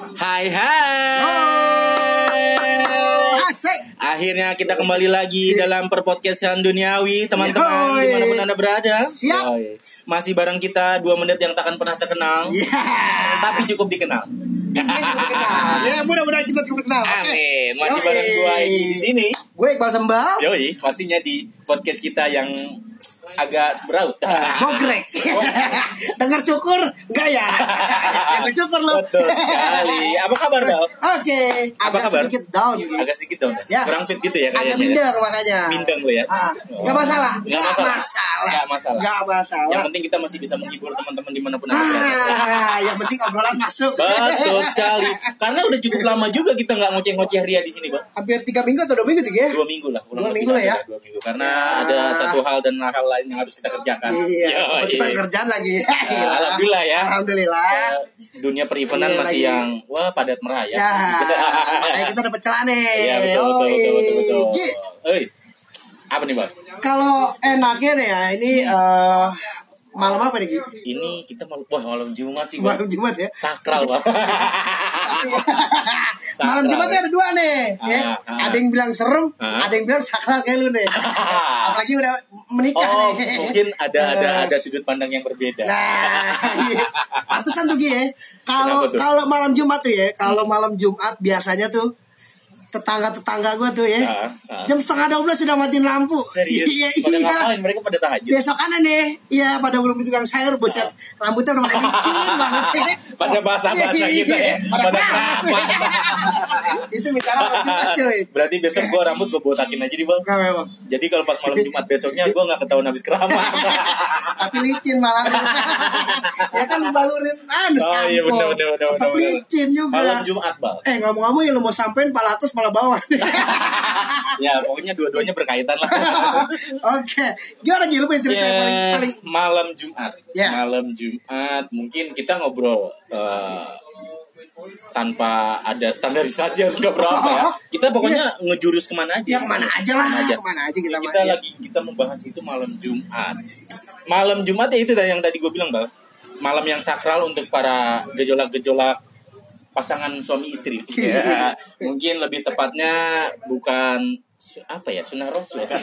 Hai hai. Asik. Akhirnya kita kembali lagi dalam perpodcastan duniawi teman-teman di mana pun anda berada. Siap. Yoi. Masih bareng kita dua menit yang takkan pernah terkenal, tapi cukup dikenal. Ya, mudah-mudahan kita cukup kenal. Amin. Masih Yoi. bareng gua Egi di sini. Gue Iqbal Sembal. Yoi, pastinya di podcast kita yang agak seberaut. Ah, Bogrek. Dengar syukur enggak ya? Ya bersyukur lo. Betul sekali. Apa kabar, Bal? Oke, Apa agak kabar? sedikit down. Agak sedikit dong. Ya. Kurang fit gitu ya Agak kayaknya. minder makanya. Mindeng lo ya. Ah, Gak masalah. Nggak masalah. masalah. Nggak masalah. Nggak masalah. Yang penting kita masih bisa menghibur teman-teman di mana pun. Ah, yang penting obrolan masuk. Betul sekali. Karena udah cukup lama juga kita nggak ngoceh-ngoceh Ria di sini, Bang. Hampir tiga minggu atau dua minggu tiga ya? Dua minggu lah. kurang Dua lebih minggu lah ya. ada Dua minggu. Karena ada satu hal dan hal lain yang harus kita kerjakan. Iya, Yoi. cepat kerjaan lagi. Ya, alhamdulillah ya. Alhamdulillah. Eh, Dunia perivenan Iya, masih lagi. yang wah padat merah ya. Ya, makanya kita dapat celah nih. Iya betul betul betul betul betul. Eh, apa nih bang? Kalau enaknya nih ya, ini eh, malam apa nih? Ini kita malam wah malam Jumat sih bang. Malam Jumat ya. Sakral bang. malam Sakral. Jumatnya ada dua nih, ya. Ah, ah. Ada yang bilang serem, Ah. ada yang bilang sakral kayak lu nih. Apalagi udah menikah Oh, nih. mungkin ada ada ada sudut pandang yang berbeda. Nah, iya. pantesan tuh Gi ya. Kalau kalau malam Jumat tuh ya, kalau malam Jumat biasanya tuh tetangga-tetangga gue tuh ya, Ah, ah. jam setengah dua belas sudah matiin lampu. Serius? Iya, pada iya. ngapain? Mereka pada tahajud. Besokannya nih, iya pada belum tukang sayur, buset, rambutnya udah pada licin banget. Ah. Pada basah-basah gitu ya. Pada, Pada keramas. Itu bicara cuy. Berarti besok gua rambut gua botakin aja di bang. Enggak memang. Jadi kalau pas malam Jumat besoknya gua nggak ketahuan habis keramas. Tapi licin malah. ya kan balurin anu Oh, iya, sampo. bener, bener, bener, Tetap licin juga. malam Jumat bang. Eh ngomong-ngomong ya lu mau sampein pala pala bawah. Ya pokoknya dua-duanya berkaitan lah. Oke. Gimana Gil lu punya cerita yang paling Ya, paling malam Jumat. Ya. Malam Jumat mungkin kita ngobrol eh, tanpa ada standarisasi harus ngobrol apa ya. Kita pokoknya ngejurus ke mana aja. yang mana aja lah, Ke mana aja. ke mana aja kita kita main. lagi kita membahas itu malam Jumat. Malam Jumat ya itu yang tadi gue bilang bang. Malam yang sakral untuk para gejolak-gejolak pasangan suami istri. Ya, mungkin lebih tepatnya bukan apa ya sunnah rasul kan?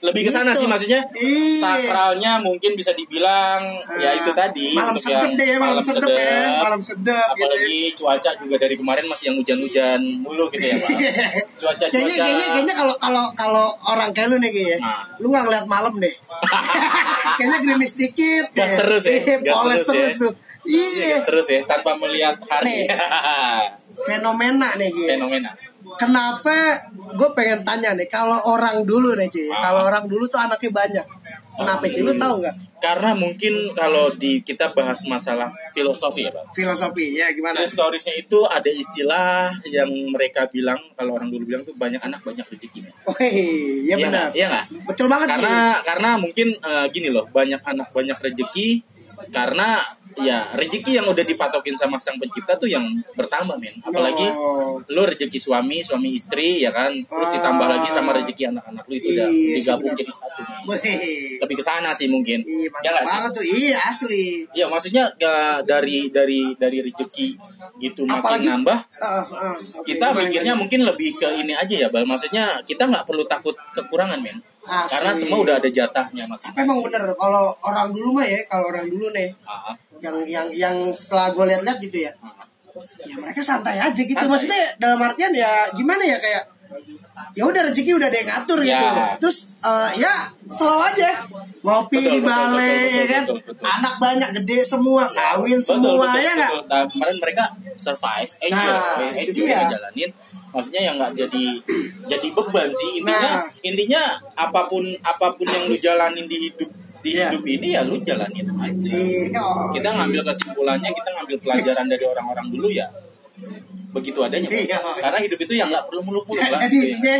lebih ke sana sih maksudnya Iya. sakralnya mungkin bisa dibilang ya itu tadi malam sedep deh, malam sedep ya, sedep. malam sedep gitu. ya. apalagi cuaca juga dari kemarin masih yang hujan-hujan mulu gitu ya pak cuaca Kayaknya, cuaca kayaknya, kayaknya kalau kalau kalau orang kayak lu nih kayaknya, Nah. lu nggak ngeliat malam deh. kayaknya gerimis dikit, Gas terus ya, Iya, gas poles terus terus, ya. tuh. Iya, terus ya tanpa melihat hari Nih. fenomena nih gitu. fenomena Kenapa gue pengen tanya nih, kalau orang dulu nih cuy, Ah. kalau orang dulu tuh anaknya banyak. Kenapa cuy? Lu tahu nggak? karena mungkin kalau di kita bahas masalah filosofi ya pak Filosofi ya gimana? historisnya itu ada istilah yang mereka bilang kalau orang dulu bilang tuh banyak anak banyak rezeki men. Oke, ya Iya benar. Iya nggak? Betul banget karena Ki. karena mungkin eh, gini loh banyak anak banyak rezeki karena ya rezeki yang udah dipatokin sama sang pencipta tuh yang bertambah men apalagi Oh. lu rezeki suami suami istri ya kan terus Ah. ditambah lagi sama rezeki anak-anak lu itu udah Iya, digabung jadi satu lebih ke sana sih mungkin Iya, ya nggak sih tuh. Iya, asli. ya maksudnya eh, dari dari dari rezeki itu makin Apalagi- nambah Ah, ah. Oke, kita mikirnya mungkin lebih ke ini aja ya bal maksudnya kita nggak perlu takut kekurangan men Asli. karena semua udah ada jatahnya masing Tapi emang bener kalau orang dulu mah ya, kalau orang dulu nih Ah, yang yang yang setelah gue lihat-lihat gitu ya, ya mereka santai aja gitu. Maksudnya dalam artian ya gimana ya kayak ya udah rezeki udah ada yang ngatur gitu. Ya. Terus eh, ya slow aja. Ngopi Betul, di balai betul, ya kan. betul, betul. Anak banyak gede semua, kawin betul semua betul, ya betul. Nah, kemarin mereka survive enjoy Nah, eh, itu enjoy dia. ngejalanin maksudnya yang nggak jadi jadi beban sih intinya Nah. intinya apa pun apa pun yang lu jalanin di hidup di Iya. hidup ini ya lu jalanin aja Iya. kita ngambil kesimpulannya kita ngambil pelajaran dari orang-orang dulu ya begitu adanya. Iya. karena hidup itu yang nggak perlu muluk-muluk Bang. Jadi intinya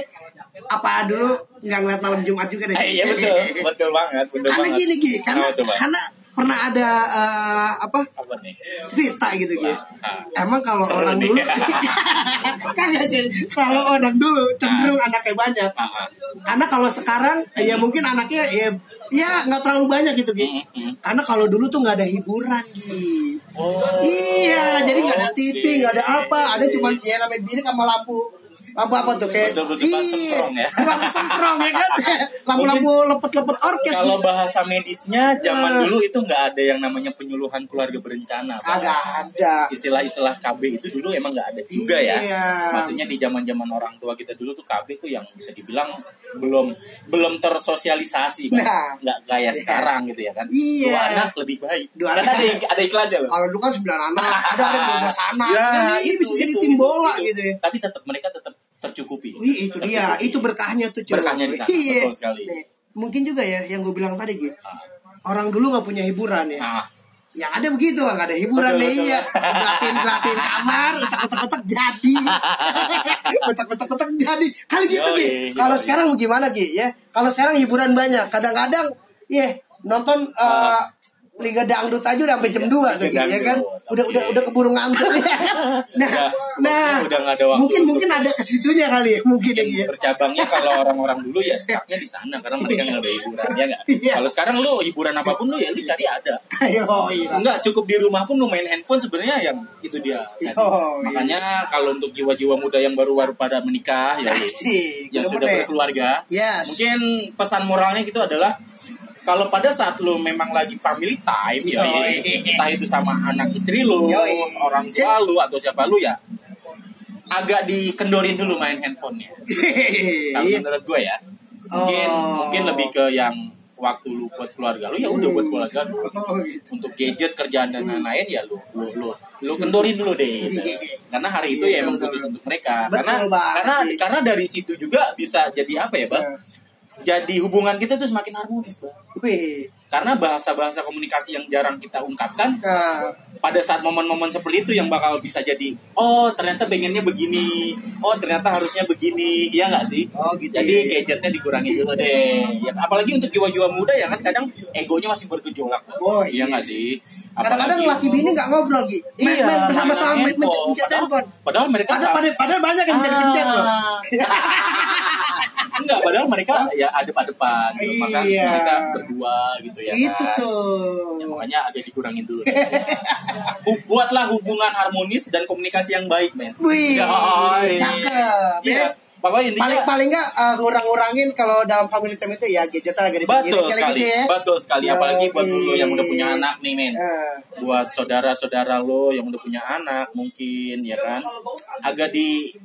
apa dulu nggak ngeliat malam Jumat juga deh. Eh, iya betul betul banget betul karena banget gini Gi, karena Bang? karena pernah ada eh, apa apa nih cerita gitu Gi. Ah. Emang kalau orang nih. dulu kagak sih. Kalau orang dulu cenderung anaknya banyak. Ah, ah. Karena kalau sekarang ya mungkin anaknya ya ya nggak terlalu banyak gitu Gi. Mm, mm. Karena kalau dulu tuh nggak ada hiburan Gi. Oh. Iya, jadi nggak ada TV, nggak ada apa, ada cuma ya namanya bilik sama lampu. Lampu apa tuh kayak Betul-betul semprong ya. lampu semprong ya kan, lampu-lampu lepet-lepet orkes. Kalau gitu. bahasa medisnya zaman Eh. dulu itu nggak ada yang namanya penyuluhan keluarga berencana. Agak ada. Istilah-istilah KB itu dulu emang nggak ada juga ya. Iya. Maksudnya di zaman-zaman orang tua kita dulu tuh KB tuh yang bisa dibilang belum belum tersosialisasi. Nah. nggak kayak Iya. sekarang gitu ya kan. Iya. Dua anak lebih baik. Dua Kan anak. ada ada iklannya loh. Kalau dulu kan 9 anak, ada ada dua belas anak. Ya, Kan ini bisa jadi tim bola gitu ya. Tapi tetap mereka tetap tercukupi. Wih itu dia, Tercukupi. itu berkahnya tuh cuy. Berkahnya di sana, Iya. betul sekali. Nih, mungkin juga ya yang gue bilang tadi gitu. Ah. Orang dulu nggak punya hiburan ya. Nah, Yang ada begitu nggak ada hiburan Betul, deh betul. iya. Gelapin gelapin kamar, kotak-kotak jadi. Jadi. Kali gitu yoi. Kalau sekarang gimana Gi ya? Kalau sekarang hiburan banyak. Kadang-kadang ya nonton eh, Liga Dangdut aja udah sampai jam 2 tuh ya kan. Udah udah oke. udah keburu ngantuk ya kan? Nah, Udah, nah udah ada waktu mungkin untuk- mungkin ada ke situnya kali ya, mungkin ya ya. bercabangnya kalau orang-orang dulu ya stucknya di sana karena mereka nggak ada hiburan ya nggak. Iya. Kalau sekarang lu hiburan apa pun lu ya lu cari ada. Ayo, iya. Enggak cukup di rumah pun lu main handphone sebenarnya yang itu dia. Yo, iya. Makanya kalau untuk jiwa-jiwa muda yang baru-baru pada menikah ya Asik. yang Udah sudah bener. berkeluarga, Yes. mungkin pesan moralnya gitu adalah kalau pada saat lu memang lagi family time ya, entah itu sama anak istri lu, Yoi. orang tua lu atau siapa lu ya agak dikendorin dulu main handphonenya. Kalau menurut gue ya, mungkin Oh. mungkin lebih ke yang waktu lu buat keluarga lu ya udah buat keluarga lu. Oh, gitu. Untuk gadget kerjaan dan lain-lain ya lu lu lu lu kendorin dulu deh. gitu. Karena hari itu ya Iya, emang khusus untuk mereka. Betul karena karena karena dari situ juga bisa jadi apa ya, Bang? Jadi hubungan kita tuh semakin harmonis, Bang. Wih. Karena bahasa-bahasa komunikasi yang jarang kita ungkapkan Nah, pada saat momen-momen seperti itu yang bakal bisa jadi oh ternyata pengennya begini oh ternyata harusnya begini iya nggak sih Oh, gitu jadi ya. gadgetnya dikurangi dulu deh ya, apalagi untuk jiwa-jiwa muda ya kan kadang egonya masih bergejolak Oh, iya iya. nggak sih kadang-kadang laki bini nggak ngobrol Gi. Main, Iya, main bersama-sama handphone. pencet Padahal- mereka Padahal, padahal, padahal banyak yang bisa dipencet loh. Enggak, padahal mereka ya adep-adepan gitu. Maka Iya. mereka berdua gitu ya Itu kan. tuh. Ya, makanya agak dikurangin dulu. Hu- Buatlah hubungan harmonis dan komunikasi yang baik, men. Wih, Yoi. cakep. Iya. Ya. Pokoknya intinya Paling paling nggak uh, ngurang-ngurangin kalau dalam family time itu ya gadgetnya agak betul dipinggirin kali sekali. gitu ya. Betul sekali. Apalagi buat dulu yang udah punya anak nih, men. Eh, Buat saudara-saudara lo yang udah punya anak mungkin ya kan agak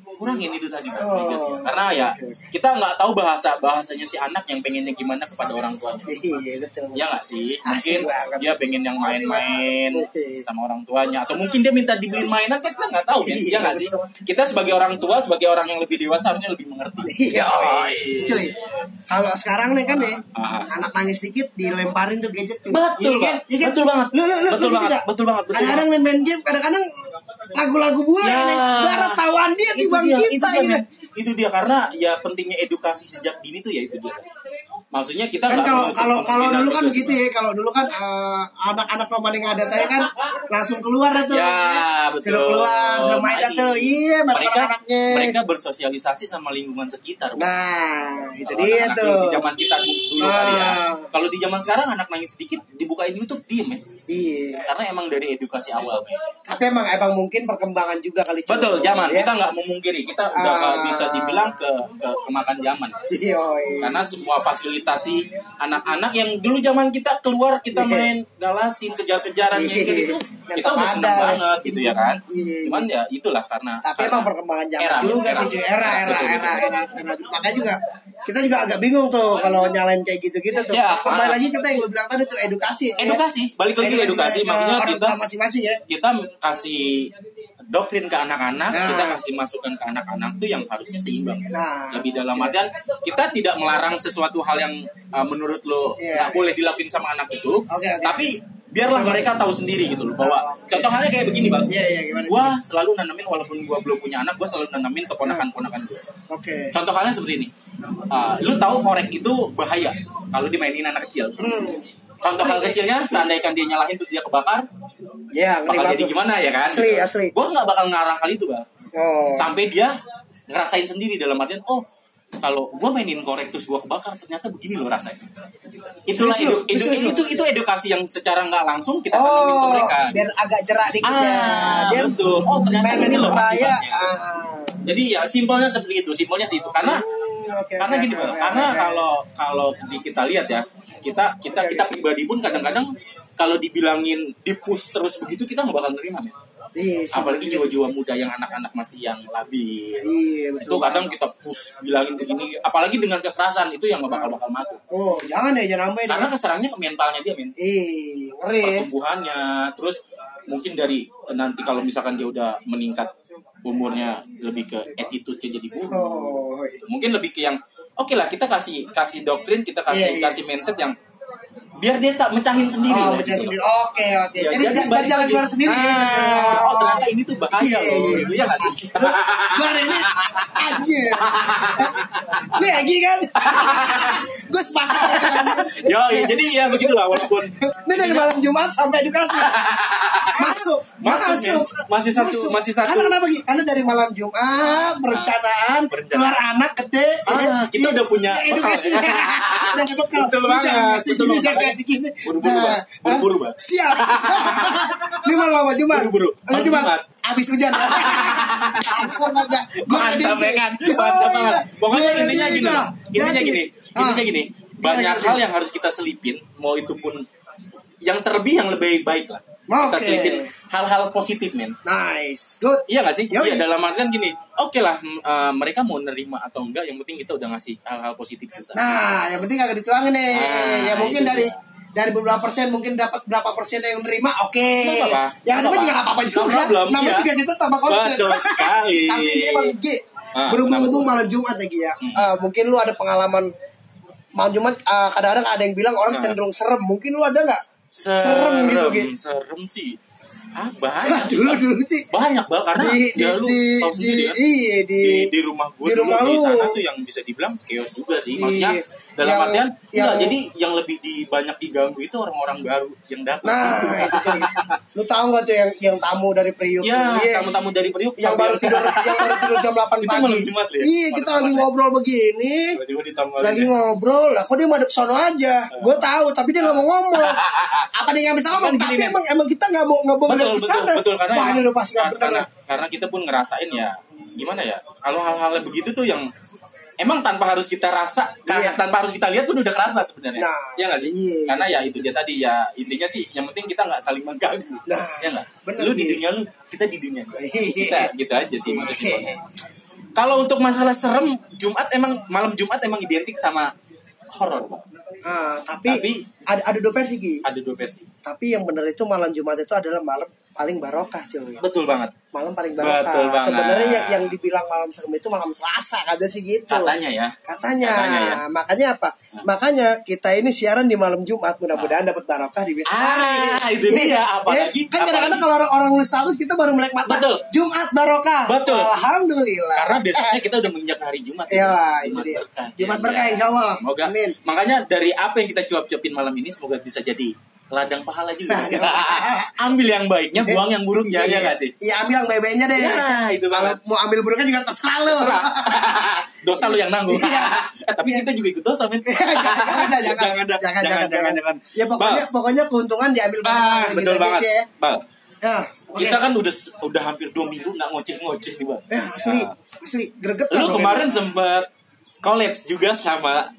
dikurangin itu tadi Bang, Oh. Karena ya kita nggak tahu bahasa bahasanya si anak yang pengennya gimana kepada orang tuanya. Iya betul. Ya nggak sih? Mungkin banget. dia pengen yang main-main sama orang tuanya atau mungkin dia minta dibeliin mainan kan kita nggak tahu ya. Iya, Iya nggak sih? Kita sebagai orang tua, sebagai orang yang lebih dewasa harusnya lebih mengerti. Iya, Yoi. cuy. Kalau sekarang nih kan ya, Ah. anak nangis dikit dilemparin tuh gadget cuy. Betul, Iya kan? Iya kan? Betul banget. Lu, lu, lu, Betul lu banget. Betul banget. Betul Kadang-kadang main-main game, kadang-kadang lagu-lagu bule Ya. nih. Barat tawaan dia di bang kita itu dia, itu dia karena ya pentingnya edukasi sejak dini tuh ya itu dia. Maksudnya kita Kan kalau kalau kalau dulu kan itu gitu sih, ya, kalau dulu kan eh, anak-anak pemain ngadat aja kan langsung keluar tuh. Ya, betul. Keluar, suruh main tuh. Iya, mereka anaknya. mereka bersosialisasi sama lingkungan sekitar. Nah, itu dia tuh. Di zaman kita dulu dulu kali ya. Ah. Kalau di zaman sekarang anak nangis sedikit dibukain YouTube diem ya. Iya. Karena emang dari edukasi awal. Tapi emang emang mungkin perkembangan juga kali. Betul, zaman Ya. kita nggak memungkiri, kita udah Ah. bisa dibilang ke, ke kemakan zaman. Iya, iya. Karena semua fasilitasi anak-anak yang dulu zaman kita keluar kita Iya. main galasin kejar-kejaran Iya. kayak gitu, kita udah senang ada. banget gitu ya kan. Iya. Cuman ya itulah karena Tapi karena emang perkembangan zaman era, juga era. sih. Era, era, era, betul. era, era. Makanya juga kita juga agak bingung tuh kalau nyalain kayak gitu-gitu tuh. Ya, Kembali ah. lagi kita yang lu bilang tadi tuh edukasi. cuy. Edukasi, balik lagi edukasi, ke makanya kita masing-masing ya. kita kasih doktrin ke anak-anak, Nah. kita kasih masukan ke anak-anak tuh yang harusnya seimbang. Nah. Lebih dalam artian kita tidak melarang sesuatu hal yang uh, menurut lo Iya. nggak boleh dilakuin sama anak itu, Oke, oke. tapi biarlah mereka tahu sendiri gitu loh bahwa Oke. contoh halnya kayak begini bang. Iya, iya, gimana? Gua selalu nanamin walaupun gua belum punya anak, gua selalu nanamin keponakan-ponakan gua. Oke. Contoh halnya seperti ini. Uh, lu tahu korek itu bahaya kalau dimainin anak kecil. Hmm. Contoh hal kecilnya, seandainya dia nyalahin terus dia kebakar, Ya, bakal jadi gimana ya kan? Asli, asli. Gue nggak bakal ngarang hal itu bang. Oh. Sampai dia ngerasain sendiri dalam artian, oh kalau gue mainin korek terus gue kebakar ternyata begini loh rasanya itulah edu- edu- lu? itu itu edukasi yang secara nggak langsung kita tanamin ke Oh, mereka biar agak jerak dikit ya. ah Dia betul oh ternyata ini loh berbahaya. akibatnya. Ah. Jadi ya simpelnya seperti itu simpelnya sih itu karena Hmm, oke, karena oke, gini oke, karena oke. kalau kalau di kita lihat ya kita kita Oke, kita oke. pribadi pun kadang-kadang kalau dibilangin dipus terus begitu kita nggak bakal nerima men. Iya, apalagi jiwa-jiwa muda yang anak-anak masih yang labil Iya, itu kadang kita push bilangin begini apalagi dengan kekerasan itu yang bakal bakal masuk Oh, jangan ya, jangan sampai. karena keserangnya ke mentalnya dia men ngeri. ya. pertumbuhannya terus mungkin dari nanti kalau misalkan dia udah meningkat umurnya lebih ke attitude-nya jadi buruk Oh, iya. mungkin lebih ke yang oke lah kita kasih kasih doktrin kita kasih Iya, iya. kasih mindset yang biar dia tak mecahin sendiri Oh, gitu. sendiri. Oke, oke. Ya, jadi jangan jalan lagi. keluar sendiri. Ah, oh ternyata ini tuh bahaya Iya, loh iya. gitu ya nggak sih Gue hari ini aja. Lu Egi kan? Gue sepakat. yo iya, jadi ya begitulah walaupun Ini dari malam Jumat sampai edukasi. Masuk, Masuk, men. Masih satu- masih satu. Karena kenapa Gi? Karena dari malam Jumat perencanaan, Perencanaan. keluar anak gede, Ah, ya, kita udah punya ya, edukasi. ya. Udah bekal. Betul banget, betul banget. Jangan ngasih gini. Buru-buru, Nah, Bang. Buru-buru, ah, Bang. Siap. Ini malam apa Jumat? Buru-buru. Malam Jumat. Abis hujan. Langsung aja. Mantap ya kan mantap iya. banget pokoknya intinya gini loh. intinya gini ah. intinya gini banyak hal yang harus kita selipin mau itu pun yang terlebih yang lebih baik lah kita selipin hal-hal positif men Nice, good. Iya gak sih? Yoi. Iya dalam artian gini, oke lah m- eh, mereka mau nerima atau enggak, yang penting kita udah ngasih hal-hal positif kita. Nah, yang penting agak dituangin nih. Ah, ya mungkin itu dari dia. dari beberapa persen mungkin dapat berapa persen yang menerima, oke. Nggak apa-apa. Yang Nggak kedua juga nggak apa-apa juga. problem, Namanya iya. juga kita tambah konsep. Betul sekali. Tapi ini emang G. Ah, Berhubung-hubung malam Jumat ya Gi ya. Ah, mungkin lu ada pengalaman malam Jumat ah, kadang-kadang ada yang bilang orang Ah. cenderung serem. Mungkin lu ada nggak? Serem gitu, Gi. Serem sih. Ah, banyak. dulu dulu sih. Banyak banget karena Di di ya lu di, tahu di, sendiri kan. iya di, Di, di rumah gue di dulu rumah di lu. sana tuh yang bisa dibilang chaos juga sih. Maksudnya Iya. Dalam Yang- artian yang- enggak, jadi yang lebih di banyak diganggu itu orang-orang baru yang datang. Nah, itu tuh. Lu tahu nggak tuh yang yang tamu dari Priuk? Ya? Iya. tamu-tamu dari Priuk yang baru tidur yang baru tidur jam 8 Itu pagi. malam Jumat ya? Iya, kita lagi ngobrol begini. Tiba-tiba ditambah Lagi ngobrol, lah kok dia madep sono aja. Gue tahu, tapi dia nggak mau ngomong. Apa dia nggak bisa ngomong? Kan Tapi emang emang kita nggak mau nggak mau betul betul betul karena Wah, emang- karena, karena kita pun ngerasain ya gimana ya kalau hal-hal begitu tuh yang emang tanpa harus kita rasa karena Iya. tanpa harus kita lihat pun udah kerasa sebenarnya Nah, ya nggak sih iya. karena ya itu dia tadi ya intinya sih yang penting kita nggak saling mengganggu Nah, ya nggak lu di iya. dunia lu kita di dunia gua. Iya. kita gitu aja sih maksudnya kalau untuk masalah serem Jumat emang malam Jumat emang identik sama horor Pak. Ah, tapi, Tapi- ada ada dua versi Gi. ada dua versi Tapi yang benar itu malam Jumat itu adalah malam paling barokah cuy. betul banget Malam paling Betul barokah. banget. Sebenarnya yang yang dibilang malam serem itu malam Selasa kata sih gitu. katanya ya Katanya, Katanya ya. makanya apa? Makanya kita ini siaran di malam Jumat, mudah-mudahan dapat barokah di besok hari. Ah, itu dia. Apalagi- Ya, kan kadang-kadang kalau orang orang nulis status kita baru melek mata. Betul. Jumat barokah. Betul. Alhamdulillah. karena besoknya kita udah menginjak hari Jumat Iya, ya. dia. berkah. Jumat Ya, berkah, ya. insya Allah. Semoga. Amin. Makanya dari apa yang kita cuap-cuapin malam ini semoga bisa jadi ladang pahala juga. Ambil yang baiknya, buang yang buruknya ya nggak sih? Iya, ambil yang bebe-nya deh. Ya, itu Kalau banget. mau ambil buruknya juga terserah. Terserah. Dosa lu yang nanggung. Iya. Eh, tapi kita juga ikut dosa, men. jangan, jangan, jangan, jangan, jangan, jangan, jangan, jangan. Ya pokoknya, Bal. pokoknya keuntungan diambil Ah, betul gitu banget. ya. Bal, Ya, oke. kita kan udah udah hampir dua minggu nggak ngoceh-ngoceh nih, Bal. Eh, asli, Nah. asli greget Lu kemarin sempet kolaps juga sama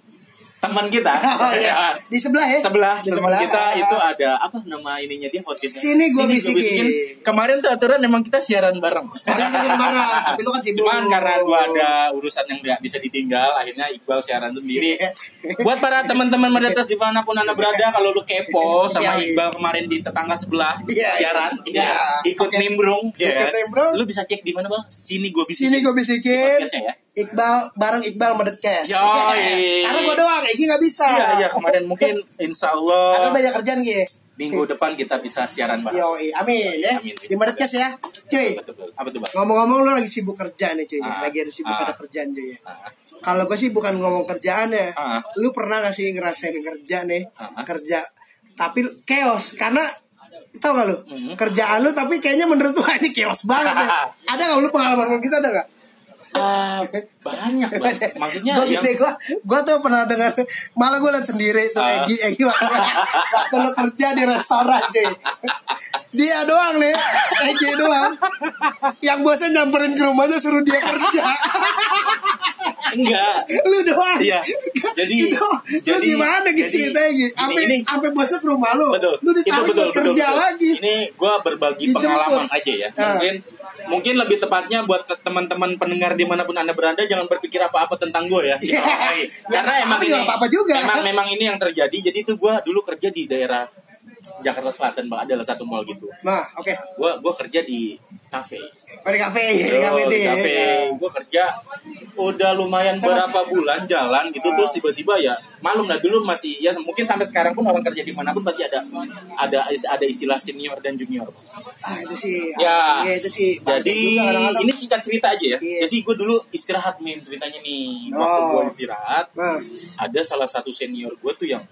teman kita. Oh, iya. Di sebelah ya? sebelah Di sebelah. kita itu ada apa nama ininya dia podcastnya Sini gua bisikin. kemarin tuh aturan emang kita siaran bareng bikin bareng, tapi lu kan sibuk. cuman karena gua ada urusan yang nggak bisa ditinggal akhirnya Iqbal siaran sendiri buat para teman-teman Medetos di mana pun anda berada kalau lu kepo sama Iya, iya. Iqbal kemarin di tetangga sebelah Iya, iya. siaran Iya. iya, ikut nimbrung Ikut ya. nimbrung. lu bisa cek di mana bang sini gua bisikin Sini gue bisikin. Podcastnya ya Iqbal bareng Iqbal Medetcast. Yoi. Karena gue doang, Egi nggak bisa. iya iya kemarin mungkin insya Karena Allah banyak kerjaan Gi. minggu depan kita bisa siaran bareng Yoi, amin ya. Amin. Di Medetcast ya. Cuy, apa tuh bang ngomong-ngomong lu lagi sibuk kerja nih cuy. Ah. Lagi ada sibuk Ah. ada kerjaan cuy ya. Ah, Kalau gue sih bukan ngomong kerjaan ya. Ah. Lu pernah gak sih ngerasain kerja nih? Ah. Kerja. Tapi chaos. Karena tau gak lu? Hmm. Kerjaan lu tapi kayaknya menurut "Wah, ini chaos banget ya. Ada gak lu pengalaman kita ada gak? Ah, banyak banget. Maksudnya gua yang gua, gua tuh pernah dengar malah gua liat sendiri itu Ah. Egi Egi waktu, waktu lu kerja di restoran cuy dia doang nih Egi doang yang bosnya nyamperin ke rumahnya suruh dia kerja enggak. lu doang Iya. Jadi itu lu jadi- gimana gitu jadi- ceritanya Gi? ini- sampai ini- sampai bosnya ke rumah lu betul lu ditarik betul betul, kerja betul. lagi ini gue berbagi Dijemput. pengalaman aja ya Ah. mungkin mungkin lebih tepatnya buat te- teman-teman pendengar di mana pun anda berada jangan berpikir apa-apa tentang gue ya Iya. karena Ya, emang ini apa-apa juga. memang memang ini yang terjadi jadi itu gue dulu kerja di daerah Jakarta Selatan Mbak adalah satu mall gitu. Nah oke. Gue gue kerja di kafe. Oh, di kafe. Di kafe di ya. kafe. Gue kerja udah lumayan Terus- berapa bulan jalan gitu terus tiba-tiba ya malum lah dulu masih ya mungkin sampai sekarang pun orang kerja di mana pun pasti ada ada ada istilah senior dan junior. Ah itu sih. Ya. iya itu sih. Jadi Juga ini singkat cerita aja ya. Iya. jadi gue dulu istirahat nih ceritanya nih. Waktu Oh. gue istirahat nah. ada salah satu senior gue tuh yang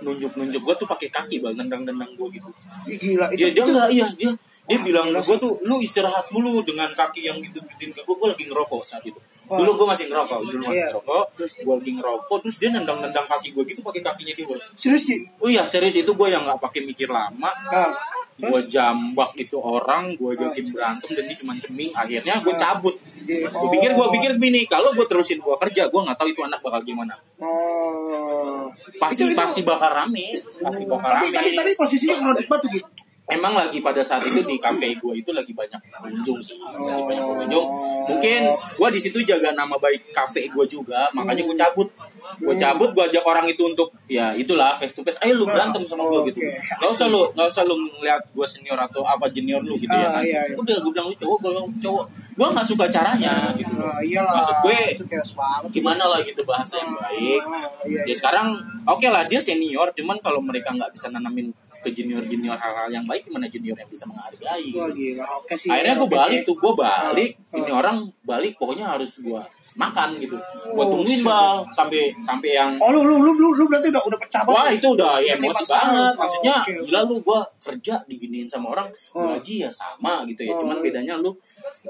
nunjuk-nunjuk gue tuh pakai kaki bang nendang-nendang gue gitu. Gila itu dia dia itu- enggak iya dia dia Wah, bilang gue tuh lu istirahat mulu dengan kaki yang gitu gituin ke gue gue lagi ngerokok saat itu. Wah. dulu gue masih ngerokok dulu masih Iya. ngerokok gue lagi ngerokok terus dia nendang nendang kaki gue gitu pakai kakinya dia serius Ki? Oh iya serius itu gue yang nggak pakai mikir lama. Nah gue jambak itu orang gue ajakin berantem dan dia cuma ceming. Akhirnya gue cabut. Iya. gue pikir gue pikir gini kalau gue terusin gue kerja gue nggak tahu itu anak bakal gimana. Oh pasti Itu- itu- pasti bakal rame. Pasti bakal tapi rame. tapi tapi posisinya kredit batu gitu emang lagi pada saat itu di kafe gue itu lagi banyak pengunjung sih. Masih banyak pengunjung. Mungkin gue di situ jaga nama baik kafe gue juga makanya gue cabut. Gue cabut gue ajak orang itu untuk ya itulah face to face. Ayo lu berantem sama gue gitu. Nggak usah lu nggak usah lu ngeliat gue senior atau apa junior lu gitu ya Ah, kan. iya, iya. udah gue bilang lu cowok gue bilang cowok. Gue nggak suka caranya gitu. nah, iyalah. Maksud gue gimana lah gitu bahasa yang baik. Ah, iya, ya sekarang oke lah dia senior cuman kalau mereka nggak bisa nanamin ke junior junior hal-hal yang baik gimana junior yang bisa menghargai? Wah, gila. Oke sih akhirnya gue balik tuh gue balik. Ini orang balik pokoknya harus gue makan gitu gue Oh, tungguin bal sampai sampai yang oh lu lu lu lu, lu berarti udah udah pecah Wah banget itu udah Udah emosi banget Oh, Maksudnya oke. gila lu gue kerja diginiin sama orang Oh. Gaji ya sama gitu ya Oh. Cuman bedanya lu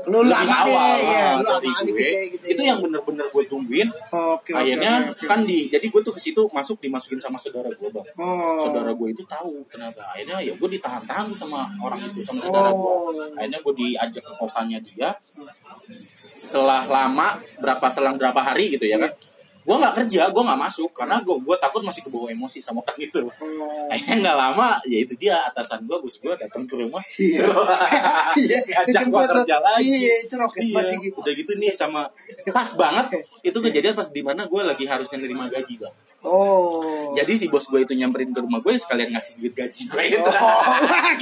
lu lu lebih aman deh awal ya lu dari gue dikit ya, gitu Itu ya. yang bener-bener gue tungguin Oh, oke oke, akhirnya oke, oke. kan di jadi gue tuh ke situ masuk dimasukin sama saudara gue bang Oh. saudara gue itu tahu ternyata akhirnya ya gue ditahan-tahan sama orang itu sama saudara gue Oh. akhirnya gue diajak ke kosannya dia setelah lama berapa selang berapa hari gitu ya kan gue nggak kerja gue nggak masuk karena gue gue takut masih kebawa emosi sama orang itu Oh. akhirnya nggak lama ya itu dia atasan gue bos gue datang ke rumah Iya. Iya, ngajak gue kerja lagi Iya, itu Iya, udah gitu nih sama pas banget itu kejadian pas di mana gue lagi harus nerima gaji bang oh jadi si bos gue itu nyamperin ke rumah gue sekalian ngasih duit gaji gue itu. Oh,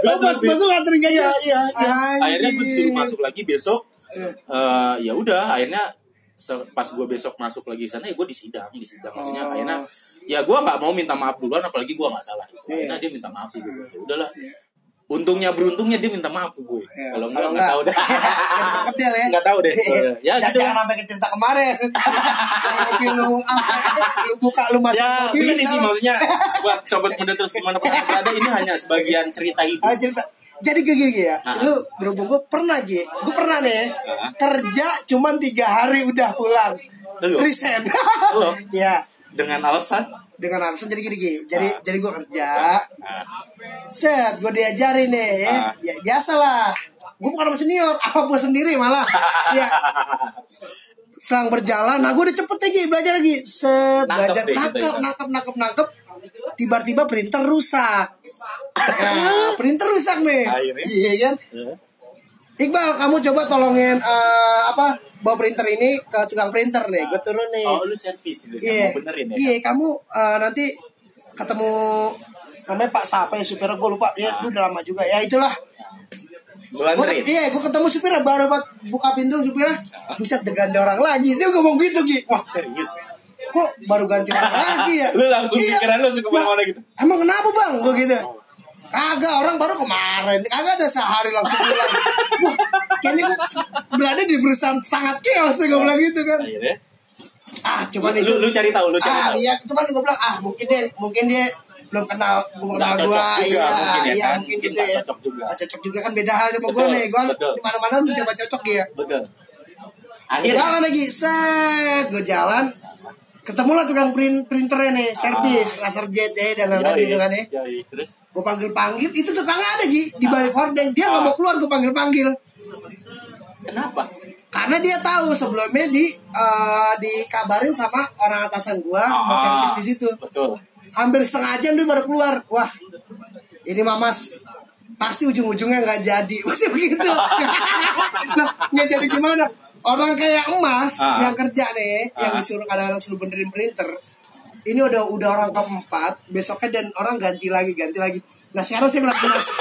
Gua oh, bos bos lu gaji? Iya, iya, iya. Akhirnya gue disuruh masuk lagi besok. Eh, ya udah, akhirnya pas gue besok masuk lagi sana ya gue disidang, disidang maksudnya Oh. akhirnya ya gue nggak mau minta maaf duluan apalagi gue nggak salah Iya. akhirnya dia minta maaf sih gue ya udahlah untungnya beruntungnya dia minta maaf ke gue Iya. kalau enggak Kalau nggak tahu deh kekedel ya. nggak tahu deh ya Jangan- gitu Jangan sampai ke cerita kemarin. Lu lu buka lu masuk ya mobil, begini sih tahu. maksudnya buat sobat muda terus di mana pun anda berada ini hanya sebagian cerita hidup Ah, cerita. Jadi gue gini ya, Ah. lu berhubung gue pernah Gi, gue pernah nih Ah. kerja cuman tiga hari udah pulang, Lu? resign. Ya, dengan alasan dengan alasan jadi gini Gi, jadi Ah. jadi gue kerja, nah, set gue diajarin nih, Ah. ya biasalah, gue bukan sama senior, apa gue sendiri malah, ya. Selang berjalan, nah gue udah cepet lagi belajar lagi, set Nangkep belajar deh kita nangkep, ya. nangkep, nangkep, nangkep, tiba-tiba printer rusak. Nah, printer rusak nih, Akhirnya? iya kan? ya. Iqbal, kamu coba tolongin eh, apa bawa printer ini ke tukang printer nih. Gue turun nih. oh lu servis gitu Iya, benerin ya iya kamu eh, nanti ketemu namanya Pak siapa ya supirnya gue lupa ya, Ah. itu udah lama juga ya itulah. Gua, iya, gue ketemu supirnya baru buat buka pintu supirnya, buset ganti orang lagi. Dia ngomong gitu gitu. Wah, serius kok baru ganti orang lagi ya? Lu langsung pikiran lu suka mana gitu? Emang kenapa bang? Gue gitu. Kagak orang baru kemarin, kagak ada sehari langsung bilang. Wah, kayaknya gue berada di perusahaan sangat chaos nih gue bilang gitu kan. akhirnya Ah, cuman lu, itu. lu cari tahu lu cari ah, tahu iya, cuman gue bilang ah mungkin dia mungkin dia belum kenal belum kenal gue iya mungkin ya iya kan? mungkin gitu ya cocok juga. Cocok juga kan beda hal sama gue nih gue di mana mana mencoba cocok ya betul Akhirnya? jalan lagi set gue jalan ketemu lah tukang print printernya nih servis laser jet ya dan lain-lain gitu kan ya. terus? Gue panggil panggil itu tukangnya ada Ji di balik hordeng. Dia nggak mau keluar gue panggil panggil. Kenapa? karena dia tahu sebelumnya di eh, dikabarin sama orang atasan gua mau Ah. servis di situ. Betul. hampir setengah jam dia baru keluar. Wah ini mamas pasti ujung-ujungnya nggak jadi. Masih begitu. Nah nggak jadi gimana orang kayak emas Ah. yang kerja nih yang Ah. disuruh kadang-kadang suruh benerin printer ini udah udah orang keempat besoknya dan orang ganti lagi ganti lagi nah sekarang saya bilang emas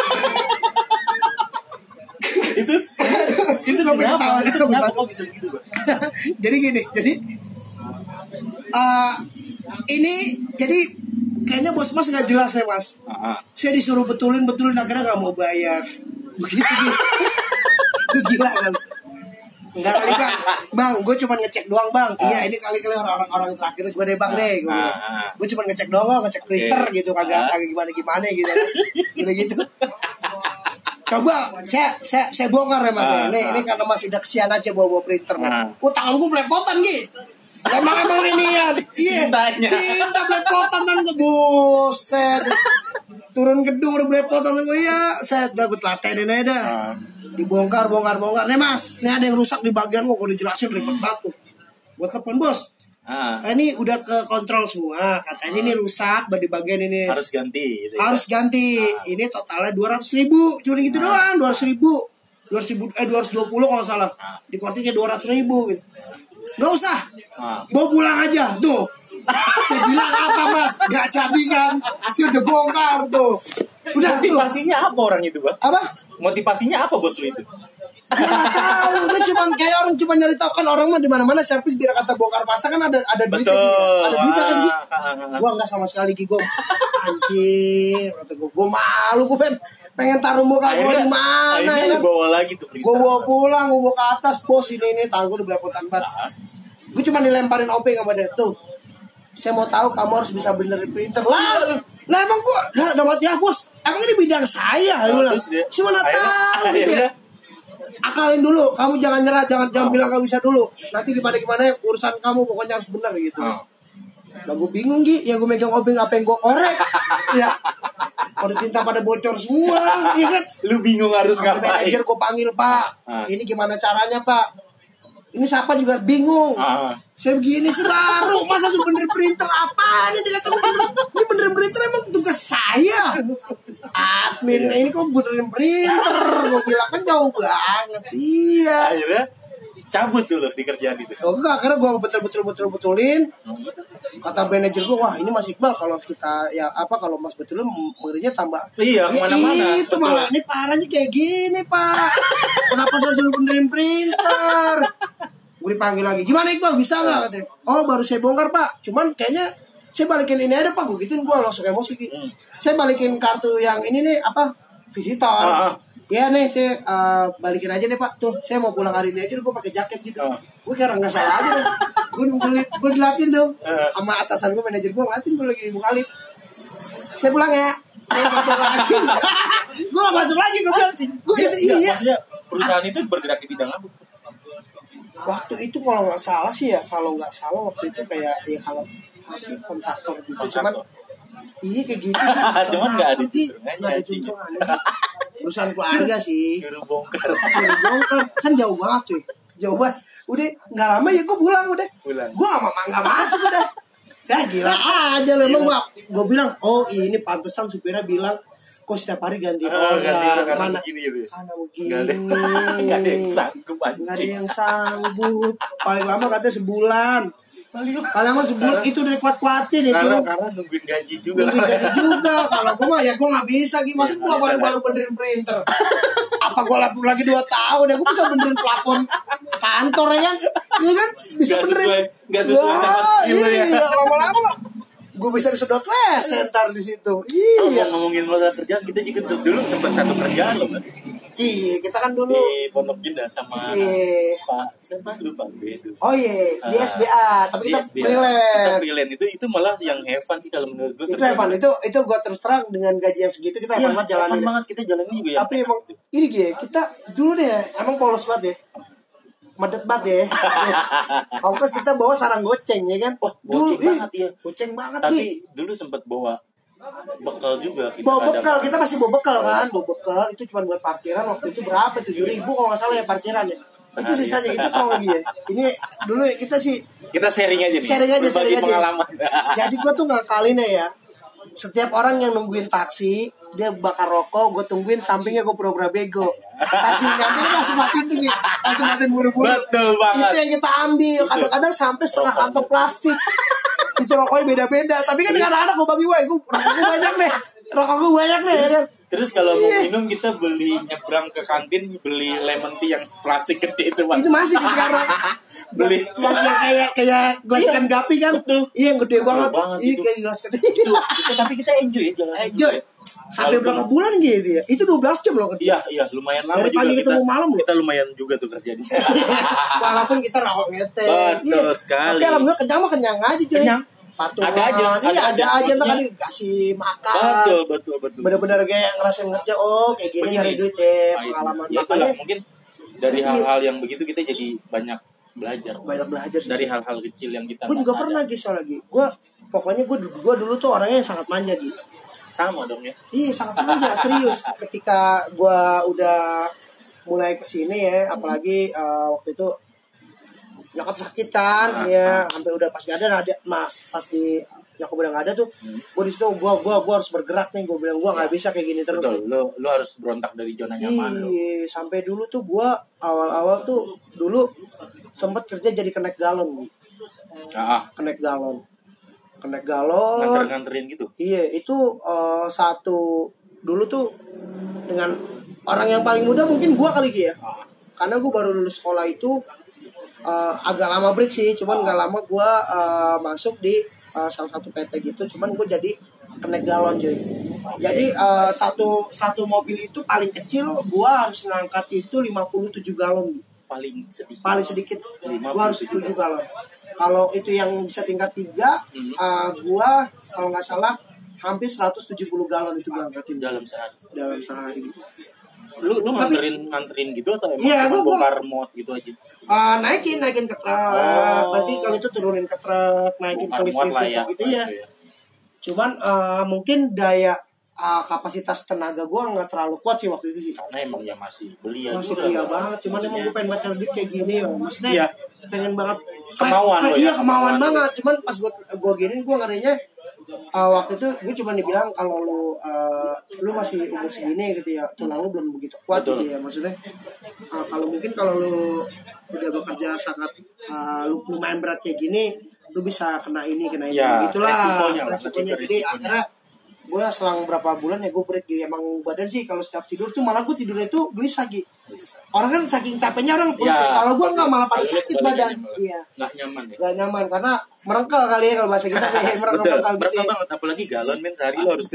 itu itu kenapa? itu kenapa kenapa? kok bisa begitu, Bang? jadi gini jadi eh, ini jadi kayaknya bos mas nggak jelas nih mas Ah, saya disuruh betulin betulin akhirnya nggak mau bayar begitu gitu gila kan Enggak kali bang. Bang gue cuma ngecek doang bang. Iya ini kali-kali orang-orang orang terakhir gue deh bang deh Gue, Ah, ah. gue cuma ngecek doang Ngecek printer gitu Kagak Ah. kagak gimana-gimana gitu. Udah gitu. Coba saya saya saya bongkar ya mas. Ah, Ini ini karena mas udah kesian aja bawa-bawa printer Ah. Oh tangan gue belepotan gitu Emang emang ini ya Iya. Tinta belepotan kan ke buset. Turun gedung udah belepotan. Gue ya Saya udah gue telatenin aja dah. Ah. Dibongkar bongkar bongkar. Nih mas ini ada yang rusak di bagian gua. Kalau dijelasin ribet banget tuh. Gue telepon bos. Ah, Eh, ini udah ke kontrol semua. Katanya ini rusak di bagian ini. Harus ganti gitu ya. harus ganti. Ini totalnya dua ratus ribu. Cuma gitu doang dua ratus ribu. dua ribu eh dua ratus dua puluh kalau salah. Di kortingnya dua ratus ribu gitu. Nggak usah. Ah. bawa pulang aja tuh. Saya bilang apa mas? Nggak jadi kan saya udah bongkar tuh. Udah tuh. Motivasinya apa orang itu, Bang? apa Motivasinya apa bos lu itu? Nggak tahu, dia cuma kayak orang cuma nyari tahu kan orang mah di mana-mana servis biar kata bongkar pasang kan ada ada duitnya. Gi. ada duitnya kan Gi. Ah, ah, ah. Gua nggak sama sekali Gi, gua anjir, kata gua, gua malu gua pengen pengen taruh muka gua di mana ya. lu bawa lagi tuh Gua bawa pulang, gua bawa ke atas, bos ini ini tangan gua udah belepotan banget. Ah. Gua cuma dilemparin OP sama dia tuh. Saya mau tahu kamu harus bisa benerin printer lah. Lah emang gua, lah damat ya bos. Emang ini bidang saya, dia bilang. Si mana tahu gitu ya akalin dulu kamu jangan nyerah jangan jangan bilang kamu bisa dulu. Nanti gimana gimana urusan kamu pokoknya harus benar gitu. Ah. lah gue bingung Gi. Ya gue megang obeng apa yang gue korek? Ya. Pada tinta pada bocor semua iya kan? Lu bingung harus Sampai ngapain? manajer gue panggil pak. Ah. ini gimana caranya pak? Ini siapa juga? Bingung. Ah. saya begini sih baru masa suruh benerin printer apa ini? Dia kata bener ini benerin printer emang tugas saya admin ini kok benerin printer gue bilang kan jauh banget iya Akhirnya cabut lo di kerjaan itu. Oh enggak, karena gue betul betul betul betulin. Kata manajer gue, wah ini Mas Iqbal kalau kita ya apa kalau Mas betulin ngerinya tambah. Iya, Ya, ke mana-mana. Itu Betul. malah ini parahnya kayak gini Pak. Kenapa saya suruh benerin printer? Gue dipanggil lagi, gimana Iqbal bisa nggak katanya? Oh baru saya bongkar Pak, cuman kayaknya saya balikin ini aja Pak, gue gituin gue langsung emosi. Hmm. Saya balikin kartu yang ini nih apa visitor. Ah, ah. Ya nih saya eh, balikin aja deh pak. Tuh saya mau pulang hari ini aja gue pakai jaket gitu. Ah. Gue kira nggak salah aja deh. Gue gue, gue dilatin tuh. Ah. Sama atasan gue manajer gue ngeliatin gue lagi di buka lift. Saya pulang ya. Saya masuk lagi. Gue gak masuk lagi gue bilang. Gue Iya, gitu iya, iya. Maksudnya perusahaan itu bergerak di bidang apa? Waktu itu kalau nggak salah sih ya Kalau nggak salah waktu itu kayak Ya kalau sih kontraktor gitu. Cuman Iya kayak gitu. Cuman nggak ada Nggak juntrungannya, ada anjing. juntrungannya Perusahaan keluarga sih. Suruh bongkar. suruh bongkar. Kan jauh banget cuy. Jauh banget. Udah nggak lama ya gue pulang udah. Pulang. gue gak mau nggak masuk udah. Ya gila aja lo emang gua gue bilang oh ini pantesan supirnya bilang kok setiap hari ganti Ah, orang ganti orang karena mana begini gitu ya? karena Nggak ada, begini nggak ada yang sanggup nggak ada anjing. yang sanggup. Paling lama katanya sebulan paling lama sebulan itu udah kuat kuatin itu. Karena karena nungguin gaji juga. Gue gaji juga. Kalau gue mah ya gue nggak bisa gitu maksud gue baru baru benerin printer. Apa gue lapor lagi dua tahun ya? Gue bisa benerin plafon kantor ya kan iya kan? Bisa Nggak benerin. sesuai- nggak sesuai sama skill ya. iya lama-lama. Gue bisa disedot wes ntar di situ. Kalau iya. Ngomongin modal kerjaan kita juga dulu sempat satu kerjaan loh iya kita kan dulu di Pondok Indah sama iya. Pak siapa? Lupa. Gue itu oh iya di Ah, SBA tapi kita SBA. Kita freelance. Freelance. Itu itu malah yang Evan sih kalau menurut gue itu. Evan itu itu gue terus terang dengan gaji yang segitu kita Iya, Evan banget Evan jalanin banget. Kita jalannya juga ya. Tapi emang ini gini kita dulu deh emang polos banget ya. Medet banget ya. Ongkos kita bawa sarang goceng ya kan. Wah, goceng ih, banget, iya. Goceng banget Tapi dulu sempat bawa bekal juga. Kita Bawa kadang- bekal, kita masih bawa bekal kan, bawa bekal itu cuma buat parkiran waktu itu berapa? Tujuh ribu kalau nggak salah ya parkiran ya. Itu Sehari. sisanya itu tau lagi ya. Ini dulu ya, kita sih Kita sharing aja nih. sharing aja, berbagi sharing aja. pengalaman. Jadi gue tuh ngakalinnya ya. Setiap orang yang nungguin taksi, dia bakar rokok, gue tungguin sampingnya gue pura-pura bego. Taksi nyampe langsung matiin tuh nih, langsung matiin buru-buru. Betul banget. Itu yang kita ambil. Kadang-kadang sampai setengah kantong plastik. Itu rokoknya beda-beda. Tapi kan dengan anak gue bagi gue, gue rokok gue banyak nih. Rokok gue banyak nih. ya kan? Terus kalau mau Iya. minum kita beli nyebrang ke kantin beli lemon tea yang plastik gede itu Mas. Itu masih di sekarang. Beli. yang, yang kayak kayak gelas Iya. ikan gapi kan. Betul. Iya yang gede banget. banget Iya kayak gelas ikan itu, itu tapi kita enjoy ya jalan. Enjoy. Sampai berapa bulan gitu ya? Itu 12 jam loh kerja. Iya, iya, lumayan lama Dari juga pagi kita. ketemu malam loh. Kita lumayan juga tuh kerja di sana. Walaupun kita rokok ngete. Betul sekali. Tapi alhamdulillah kenyang mah kenyang aja cuy. Kenyang. Patungan. Ada aja, Iya, ada ada, aja. ntar kan dikasih makan. betul, betul, betul. Bener-bener kayak ngerasain kerja oh kayak gini nyari duit ya Nah, pengalaman. Ya, Makanya mungkin dari Iya. hal-hal yang begitu kita jadi banyak belajar. banyak belajar sih. Dari hal-hal kecil yang kita gue juga pernah gitu lagi. Gue pokoknya gue gue dulu tuh orangnya yang sangat manja gitu. Sama dong ya. Iya sangat manja serius. Ketika gue udah mulai ke sini ya, apalagi eh, waktu itu nyokap sakit Ah, ya sampai udah pas gak ada ada mas pas di nyokap udah gak ada tuh, gue di situ gue gue gue harus bergerak nih, gue bilang gue nggak bisa kayak gini terus. Betul, lo lo harus berontak dari zona nyaman lo. Iya, sampai dulu tuh gue awal-awal tuh dulu sempet kerja jadi kenek galon, Gi. Ah, ah, kenek galon, kenek galon. nganter-nganterin gitu. Iya, itu eh, satu dulu tuh dengan orang yang paling muda mungkin gua kali ya. Ah, Karena gua baru lulus sekolah itu eh, agak lama break sih, cuman nggak lama gua eh, masuk di eh, salah satu PT gitu, cuman gua jadi kenek galon cuy. Jadi eh, satu satu mobil itu paling kecil gua harus ngangkat itu 57 galon. Paling sedikit. Paling sedikit 57 gua harus 7 galon. Kalau itu yang bisa tingkat 3, Hmm. eh, gua kalau nggak salah hampir 170 galon itu gua angkatin dalam sehari. dalam sehari. Lu lu nganterin nganterin gitu atau emang Iya, gua- bongkar mod gitu aja? Eh, naikin naikin ke truk, Oh. berarti kalau itu turunin ke truk, naikin ke lah ya. gitu ya. Cuman eh, mungkin daya eh, kapasitas tenaga gua nggak terlalu kuat sih waktu itu sih. Karena emang ya masih belia Masih juga. belia banget, cuman emang gue pengen baca duit kayak gini ya. Maksudnya Iya. pengen banget Kemauan ya, Iya kemauan kemauan. banget, cuman pas gua gua gini gua ngerinya eh, waktu itu gue cuma dibilang kalau lu eh, lu masih umur segini gitu ya tulang lu belum begitu kuat Betul. gitu ya maksudnya eh, kalau mungkin kalau lu udah bekerja sangat eh, lu lumayan berat kayak gini lu bisa kena ini kena ini Ya, gitulah resikonya resikonya resiko- jadi akhirnya gue selang berapa bulan ya gue break. Gitu emang badan sih kalau setiap tidur tuh malah gue tidurnya tuh gelisah gitu orang kan saking capeknya orang Ya, kalau gue nggak malah pada sakit badan iya nggak nyaman ya. gak nyaman karena merengkel kali ya kalau bahasa kita kayak Betul, merengkel gitu mereka ya. banget apalagi galon men sehari lo harus.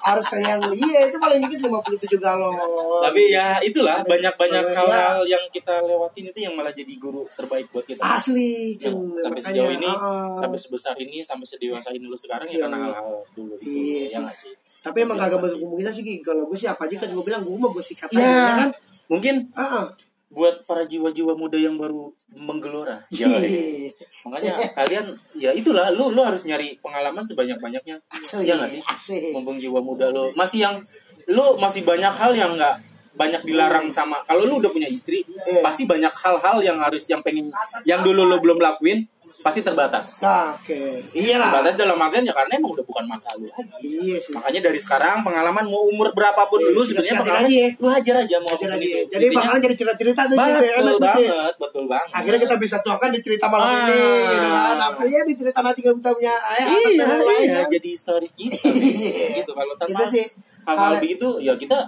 harus yang iya itu paling dikit 57 galon Tapi ya itulah banyak-banyak Ya. hal-hal yang kita lewatin itu yang malah jadi guru terbaik buat kita. asli Ya, cuy sampai sejauh ini, ah. sampai sebesar ini, sampai sedewasa ini lu sekarang ya Iya, karena iya. hal-hal dulu itu. Iya ya sih. nggak sih? tapi emang kagak kita sih kalau gue sih apa aja kan gue bilang gue mau gue sikat aja Ya, ya kan mungkin ah buat para jiwa-jiwa muda yang baru menggelora. Ya, Iya. makanya kalian ya itulah lu lu harus nyari pengalaman sebanyak-banyaknya. asli Iya nggak sih? asli Mumpung jiwa muda lu masih yang lu masih banyak hal yang nggak banyak dilarang sama kalau lu udah punya istri Iya. pasti banyak hal-hal yang harus yang pengen yang dulu lu belum lakuin pasti terbatas. Nah oke. Iyalah. Terbatas dalam artian ya karena emang udah bukan masa lu lagi. Iya sih. Makanya dari sekarang pengalaman mau umur berapapun Iya, lu sudah sebenarnya pengalaman aja ya. lu hajar aja mau Ajar apa pun aja. itu. Jadi Intinya, bakalan jadi cerita-cerita tuh betul Enak tuh, Ci. banget betul banget. Akhirnya kita bisa tuangkan di cerita malam Ah. ini gitu kan. Apa ya di cerita nanti kita punya ayah iya iya jadi story kita. Gitu kalau tanpa Kita sih. hal-hal hal- begitu ya kita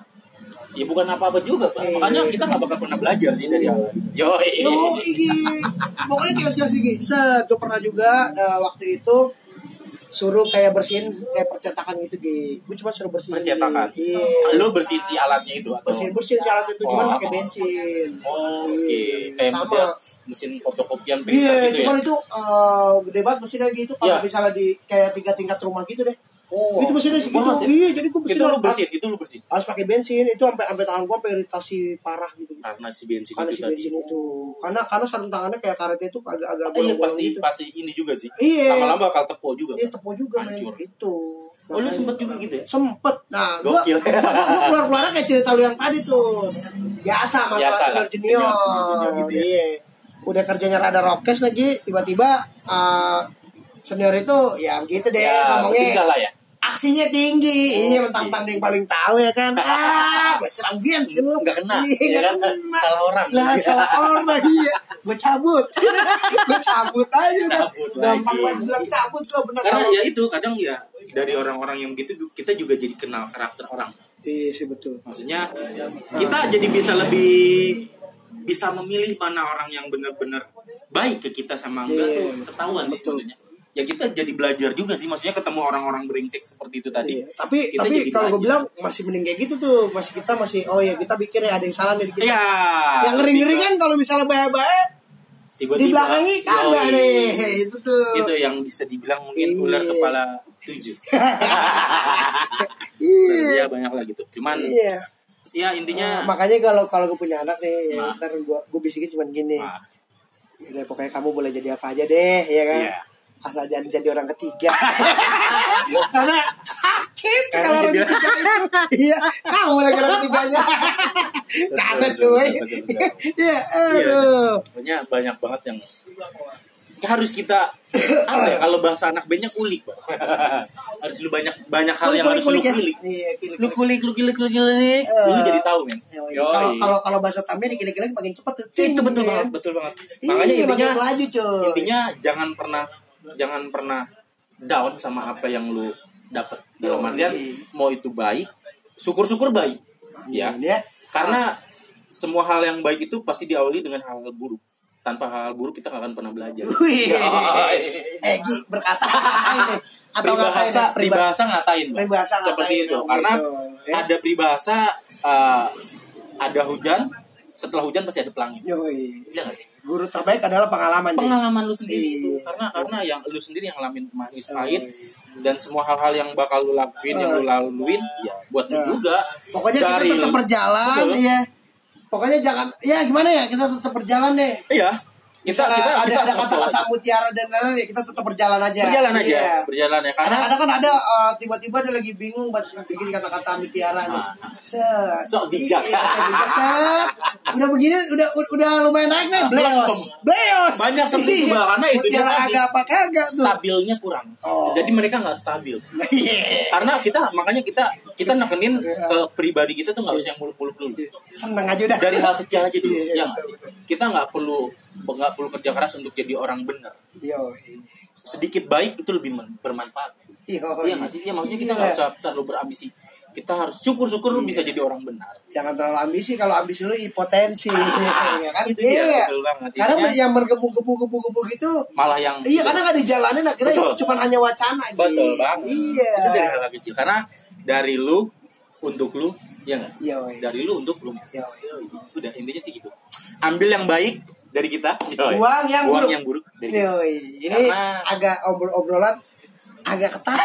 ya bukan apa-apa juga Pak. Iya. makanya kita nggak bakal pernah belajar sih dari hal yo Yo, iki pokoknya kios-kios iki. Set, gue pernah juga eh, waktu itu suruh kayak bersihin kayak percetakan gitu Gi. Gue cuma suruh bersihin. Percetakan Iya. lu bersihin si alatnya itu atau Bersihin bersihin syarat itu cuma Oh. pakai bensin. Oh, oke Iya, kayak sama. model mesin fotokopian printer Iya, gitu cuman ya itu eh, gede banget mesinnya gitu. Kalau Iya. misalnya di kayak tiga tingkat rumah gitu deh. Oh, itu mesinnya segitu. banget ya. Iya, jadi gue Itu lu bersihin, itu lu bersihin. harus pakai bensin itu sampai sampai tangan gua sampai iritasi parah gitu Karena si bensin karena itu si tadi. bensin itu karena karena sarung tangannya kayak karetnya itu agak-agak Eh, iya pasti gitu. pasti ini juga sih. Iya. Lama-lama bakal tepo juga. Iya tepo juga men Hancur. itu. Oh, lu sempet juga gitu ya? Sempet. Nah, gua, Gokil. gua, gua keluar keluar kayak cerita lu yang tadi tuh. Biasa masalah Biasa senior junior. senior gitu ya. Iya. Udah kerjanya rada rokes lagi, tiba-tiba uh, senior itu ya begitu deh Ya, ngomongnya. tinggal lah ya. Aksinya tinggi, Oh, iya mentang-mentang dia yang paling tahu ya kan. Ah, gue serang Vian sih lu. Nggak kena, Iya, ya nggak kan? kena. Salah orang. Lah, salah orang iya. Gue cabut. gue cabut aja udah. Cabut Gampang banget bilang cabut gue bener Karena ya itu kadang ya dari orang-orang yang gitu kita juga jadi kenal karakter orang. Iya sih betul. Maksudnya kita jadi bisa lebih bisa memilih mana orang yang benar-benar baik ke kita sama enggak Iya. tuh ketahuan sih maksudnya. Ya kita jadi belajar juga sih maksudnya ketemu orang-orang brengsek seperti itu tadi. Iya. Tapi Kita tapi kalau gue bilang masih mending kayak gitu tuh. Masih kita masih oh ya kita pikir ya ada yang salah nih di kita. Iya. Yang ngeri-ngeri kan kalau misalnya baik-baik tiba-tiba di belakangnya kagak yoi. nih. Itu tuh. Itu yang bisa dibilang mungkin Iya. ular kepala tujuh. Iya. Iya banyak lah gitu. Cuman Iya. ya intinya Nah, makanya kalau kalau gue punya anak nih, ya, ntar gue gue bisikin cuma gini. ah, Udah pokoknya kamu boleh jadi apa aja deh, ya kan? Iya. Asal jangan jadi orang ketiga. Karena sakit kalau orang ketiga. Iya, kamu lagi orang ketiganya. Canda cuy. Iya, Iya. aduh. Pokoknya banyak banget yang harus kita apa ya kalau bahasa anak bandnya kulik Bang. harus lu banyak banyak hal yang harus lu ya. kulik Iya, kulik. lu kulik lu kulik lu kulik lu Eh. jadi tahu men. Yoi. Kalau kalau kalau bahasa tamnya dikilik-kilik makin cepet tuh. itu betul Iya. banget betul banget Iya, makanya intinya intinya jangan pernah jangan pernah down sama apa yang lu dapet dalam artian mau itu baik syukur-syukur baik ya ya. karena semua hal yang baik itu pasti diawali dengan hal buruk tanpa hal buruk kita gak akan pernah belajar Wih. Yoi. Eh, Gi, berkata atau ngatain peribahasa ya? peribahasa ngatain Bang. Peribahasa seperti ngatain, itu karena gitu. Ya. ada peribahasa eh, ada hujan setelah hujan pasti ada pelangi Yoi. iya gak sih Guru terbaik adalah pengalaman. Pengalaman lu sendiri itu. Iya. karena karena yang lu sendiri yang ngalamin manis pahit dan semua hal-hal yang bakal lu lakuin yang lu laluin ya buat lu juga. Pokoknya kita tetap berjalan ya. Pokoknya jangan ya gimana ya? Kita tetap berjalan deh. iya kita kita ada kita ada kata-kata mutiara dan lain-lain ya kita tetap berjalan aja. berjalan aja Iya. berjalan ya karena Kadang-kadang kan ada eh, tiba-tiba dia lagi bingung buat bikin kata-kata mutiara nih. Set. Sok bijak. Iya, sok bijak. Udah begini udah udah lumayan naik nih. Bleos. Bleos. Banyak seperti itu, Iya. Karena itu Mutiara agak apa kagak stabilnya kurang Oh. jadi mereka nggak stabil Iya. karena kita makanya kita kita nekenin ke pribadi kita tuh nggak usah yang muluk-muluk dulu. Seneng aja udah. dari hal kecil aja dulu Iya, ya nggak sih? Kita nggak perlu nggak perlu kerja keras untuk jadi orang benar. Sedikit baik itu lebih bermanfaat. Iya nggak sih? Ya maksudnya kita nggak Iya. usah terlalu berambisi. Kita harus syukur-syukur lu bisa jadi orang benar. Jangan terlalu ambisi kalau ambisi lu impotensi ya kan itu iya banget. karena yang bergebu-gebu-gebu gitu malah yang iya karena nggak dijalanin akhirnya Betul. cuma hanya wacana gitu. betul banget. Iya. Itu dari hal kecil. Karena dari lu untuk lu ya nggak Yo, dari lu untuk lu yo. udah intinya sih gitu ambil yang baik dari kita Yoi. Buang yang Buang buruk. yang buruk dari kita Yoi. ini Karena- agak obrol-obrolan agak ketat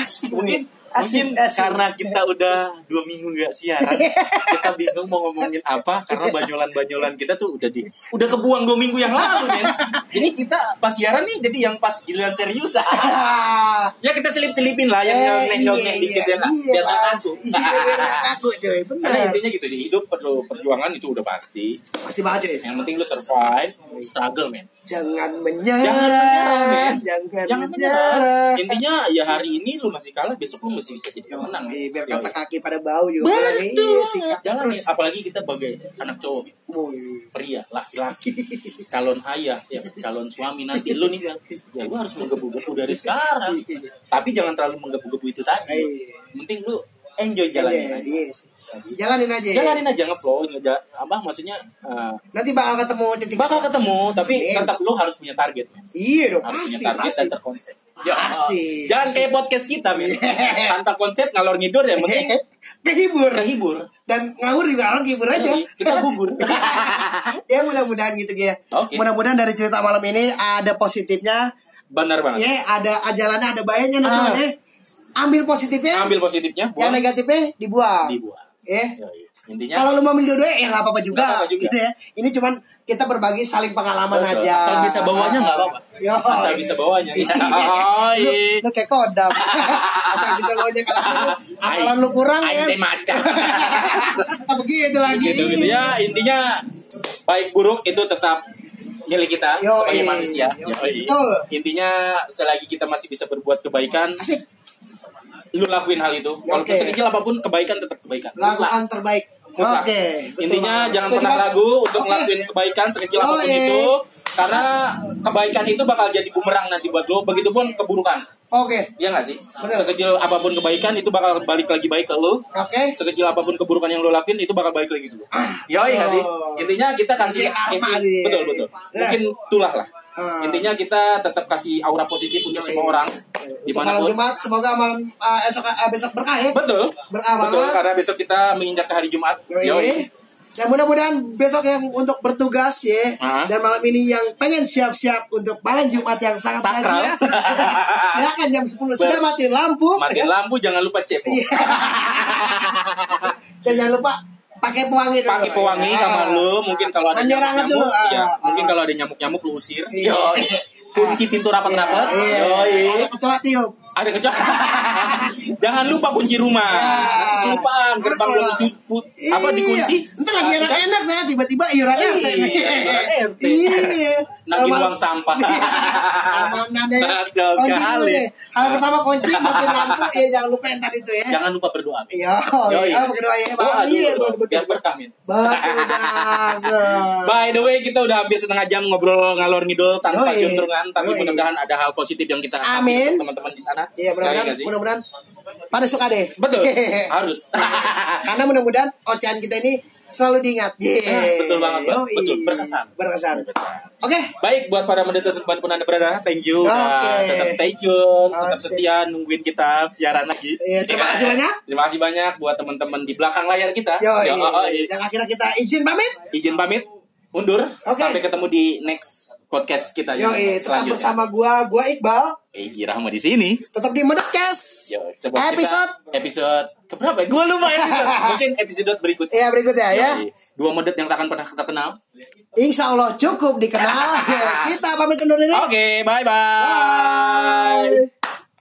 asik mungkin mungkin asik. karena kita udah dua minggu nggak siaran kita bingung mau ngomongin apa karena banyolan-banyolan kita tuh udah di udah kebuang dua minggu yang lalu men ini kita pas siaran nih jadi yang pas giliran serius ya kita selip-selipin lah yang Eh, nyelnek-nyelnek iya, dikit ya nggak? iya, Mas. kaku Iya, nggak kaku coy karena benar intinya gitu sih hidup perlu perjuangan itu udah pasti pasti banget coy yang penting lu survive struggle men jangan menyerah jangan menyerah men. jangan, jangan menyerah. menyerah. Intinya ya hari ini lu masih kalah besok lu masih bisa jadi pemenang Yoi, biar kata kaki pada bau juga. Betul iya jangan nih apalagi kita sebagai anak cowok Woi. pria laki-laki. Calon ayah ya calon suami nanti. Lu nih ya lu harus menggebu-gebu dari sekarang. Tapi jangan terlalu menggebu-gebu itu tadi Iya. penting lu enjoy jalanin Iya, iya. Jalanin aja jalanin aja ngeflow ngeja apa maksudnya eh, nanti bakal ketemu titik bakal ketemu tapi Amin. tetap lu harus punya target. Iya dong harus pasti punya target pasti. dan terkonsep. Ya, Pasti. jangan kayak podcast kita men. Tanpa konsep ngalor ngidur ya penting kehibur. Kehibur. Dan ngawur juga orang kehibur aja. Yoi, kita gugur. Ya mudah-mudahan gitu ya Oke. mudah-mudahan dari cerita malam ini ada positifnya. Benar banget. Ya ada jalannya ada bayanya nanti Ah, ya ambil positifnya, ambil positifnya yang buang negatifnya dibuang. dibuang Eh, Yoi. intinya kalau lu mau ambil dua-dua ya nggak apa-apa juga, Nggak apa-apa juga. gitu ya. Ini cuman kita berbagi saling pengalaman Betul. aja. asal bisa bawanya nggak apa-apa asal bisa bawanya. Yoi. lu, lu kayak kodam asal bisa bawanya kalau akalan lu kurang ya teh macan begitu lagi gitu gitu ya intinya baik buruk itu tetap milik kita Yoi. sebagai manusia Yoi. Yoi. Betul. intinya selagi kita masih bisa berbuat kebaikan asik lu lakuin hal itu walaupun sekecil apa pun kebaikan tetap kebaikan lakukan terbaik Mutlak. oke betul Intinya banget. jangan Setuju pernah ragu untuk Oke. ngelakuin kebaikan sekecil Oh, apa pun iya. itu karena kebaikan itu bakal jadi bumerang nanti buat lo begitupun keburukan oke ya nggak sih Bener. sekecil apa pun kebaikan itu bakal balik lagi baik ke lo oke sekecil apa pun keburukan yang lo lakuin itu bakal balik lagi ke lo Yoi nggak sih Oh. intinya kita kasih kasih- sih. betul betul Ya. mungkin itulah lah Hmm. intinya kita tetap kasih aura positif untuk Yoi. semua orang Untuk malam Jumat semoga malam uh, esok uh, besok berkah ya betul Berkah betul banget. karena besok kita menginjak ke hari Jumat Yoi. Yoi. Dan mudah-mudahan besok yang untuk bertugas ya Ah. dan malam ini yang pengen siap-siap untuk malam Jumat yang sangat Sakral. bahagia. Silakan jam 10 sudah mati lampu. matiin lampu jangan lupa cepo Iya. Dan jangan lupa pakai pewangi dulu. pakai pewangi Ya. kamar lu mungkin kalau ada nyamuk dulu, ah. ya mungkin kalau ada nyamuk nyamuk lu usir Iya. Kunci pintu rapat rapat Iya. Ada kecoa tiup. ada kecoa jangan lupa kunci rumah Ya. kelupaan gerbang belum cu- pu- apa Iya. dikunci Ntar lagi Kasih kan? enak-enak saya tiba-tiba iuran Iya, RT. iuran RT. Iya. Nagih Kalau- uang sampah Aman ya. Betul sekali. Hal pertama kunci matiin lampu ya jangan lupa yang tadi itu ya. jangan lupa berdoa Iya, oh, iya, ya, Oh, Iya, berdoa. betul, betul. biar berkah Min. Betul banget. By the way, kita udah hampir setengah jam ngobrol ngalor ngidul tanpa juntrungan, tapi mudah-mudahan ada hal positif yang kita kasih teman-teman di sana. Iya, mudah-mudahan, Ya, mudah-mudahan pada suka deh. Betul, harus. Karena mudah-mudahan ocehan kita ini selalu diingat. Yeay. Betul banget, Bang. Yoi. Betul, berkesan. Berkesan. Berkesan. Oke. Baik buat para mendetes pun anda berada, thank you udah Oke. tetap stay tune, tetap setia nungguin kita siaran lagi. Iya, terima kasih banyak. Terima kasih banyak buat teman-teman di belakang layar kita. Yo, Yo, oh, iya. yang akhirnya kita izin pamit. Izin pamit, undur. Oke. Sampai ketemu di next podcast kita Yo, yang tetap bersama gua, gua Iqbal. Egi Rahma di sini. Tetap di Medekes. Yo, Episode kita, episode keberapa ya? Gue lupa episode. Mungkin episode berikutnya. Iya berikutnya ya. Yoi. Dua medet yang tak akan pernah kita kenal. Insya Allah cukup dikenal. kita pamit undur diri. Oke, bye bye. Bye.